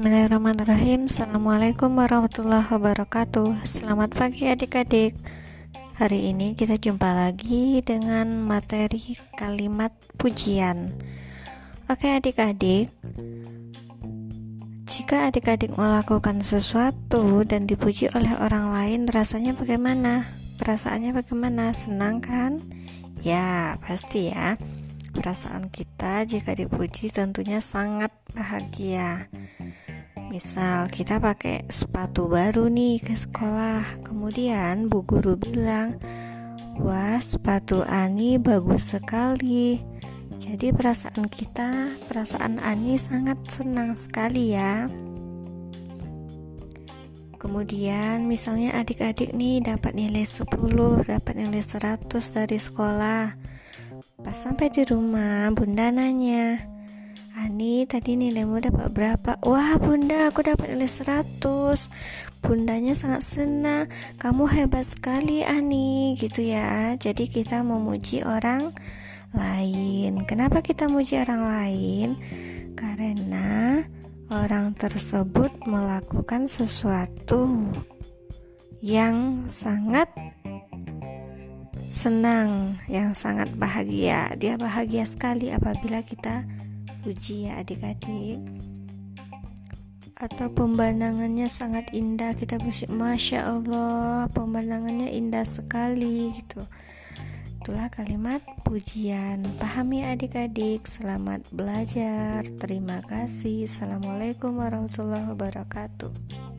Bismillahirrahmanirrahim. Assalamualaikum warahmatullahi wabarakatuh. Selamat pagi adik-adik. Hari ini kita jumpa lagi dengan materi kalimat pujian. Oke adik-adik. Jika adik-adik melakukan sesuatu dan dipuji oleh orang lain Rasanya bagaimana? Perasaannya bagaimana? Senang kan? Ya pasti ya. Perasaan kita jika dipuji tentunya sangat bahagia Misal kita pakai sepatu baru nih ke sekolah. Kemudian bu guru bilang Wah sepatu Ani bagus sekali. Jadi perasaan kita, perasaan Ani sangat senang sekali ya. Kemudian misalnya adik-adik nih dapat nilai 10, dapat nilai 100 dari sekolah. Pas sampai di rumah, bunda nanya Ani tadi nilaimu dapat berapa? Wah bunda aku dapat nilai 100 Bundanya sangat senang Kamu hebat sekali Ani Gitu ya Jadi kita memuji orang lain Kenapa kita memuji orang lain? Karena orang tersebut melakukan sesuatu yang sangat senang, yang sangat bahagia. Dia bahagia sekali apabila kita puji ya adik-adik. Atau pemandangannya sangat indah kita musik masya Allah pemandangannya indah sekali gitu. Itulah kalimat pujian. Pahami adik-adik selamat belajar. Terima kasih. Assalamualaikum warahmatullahi wabarakatuh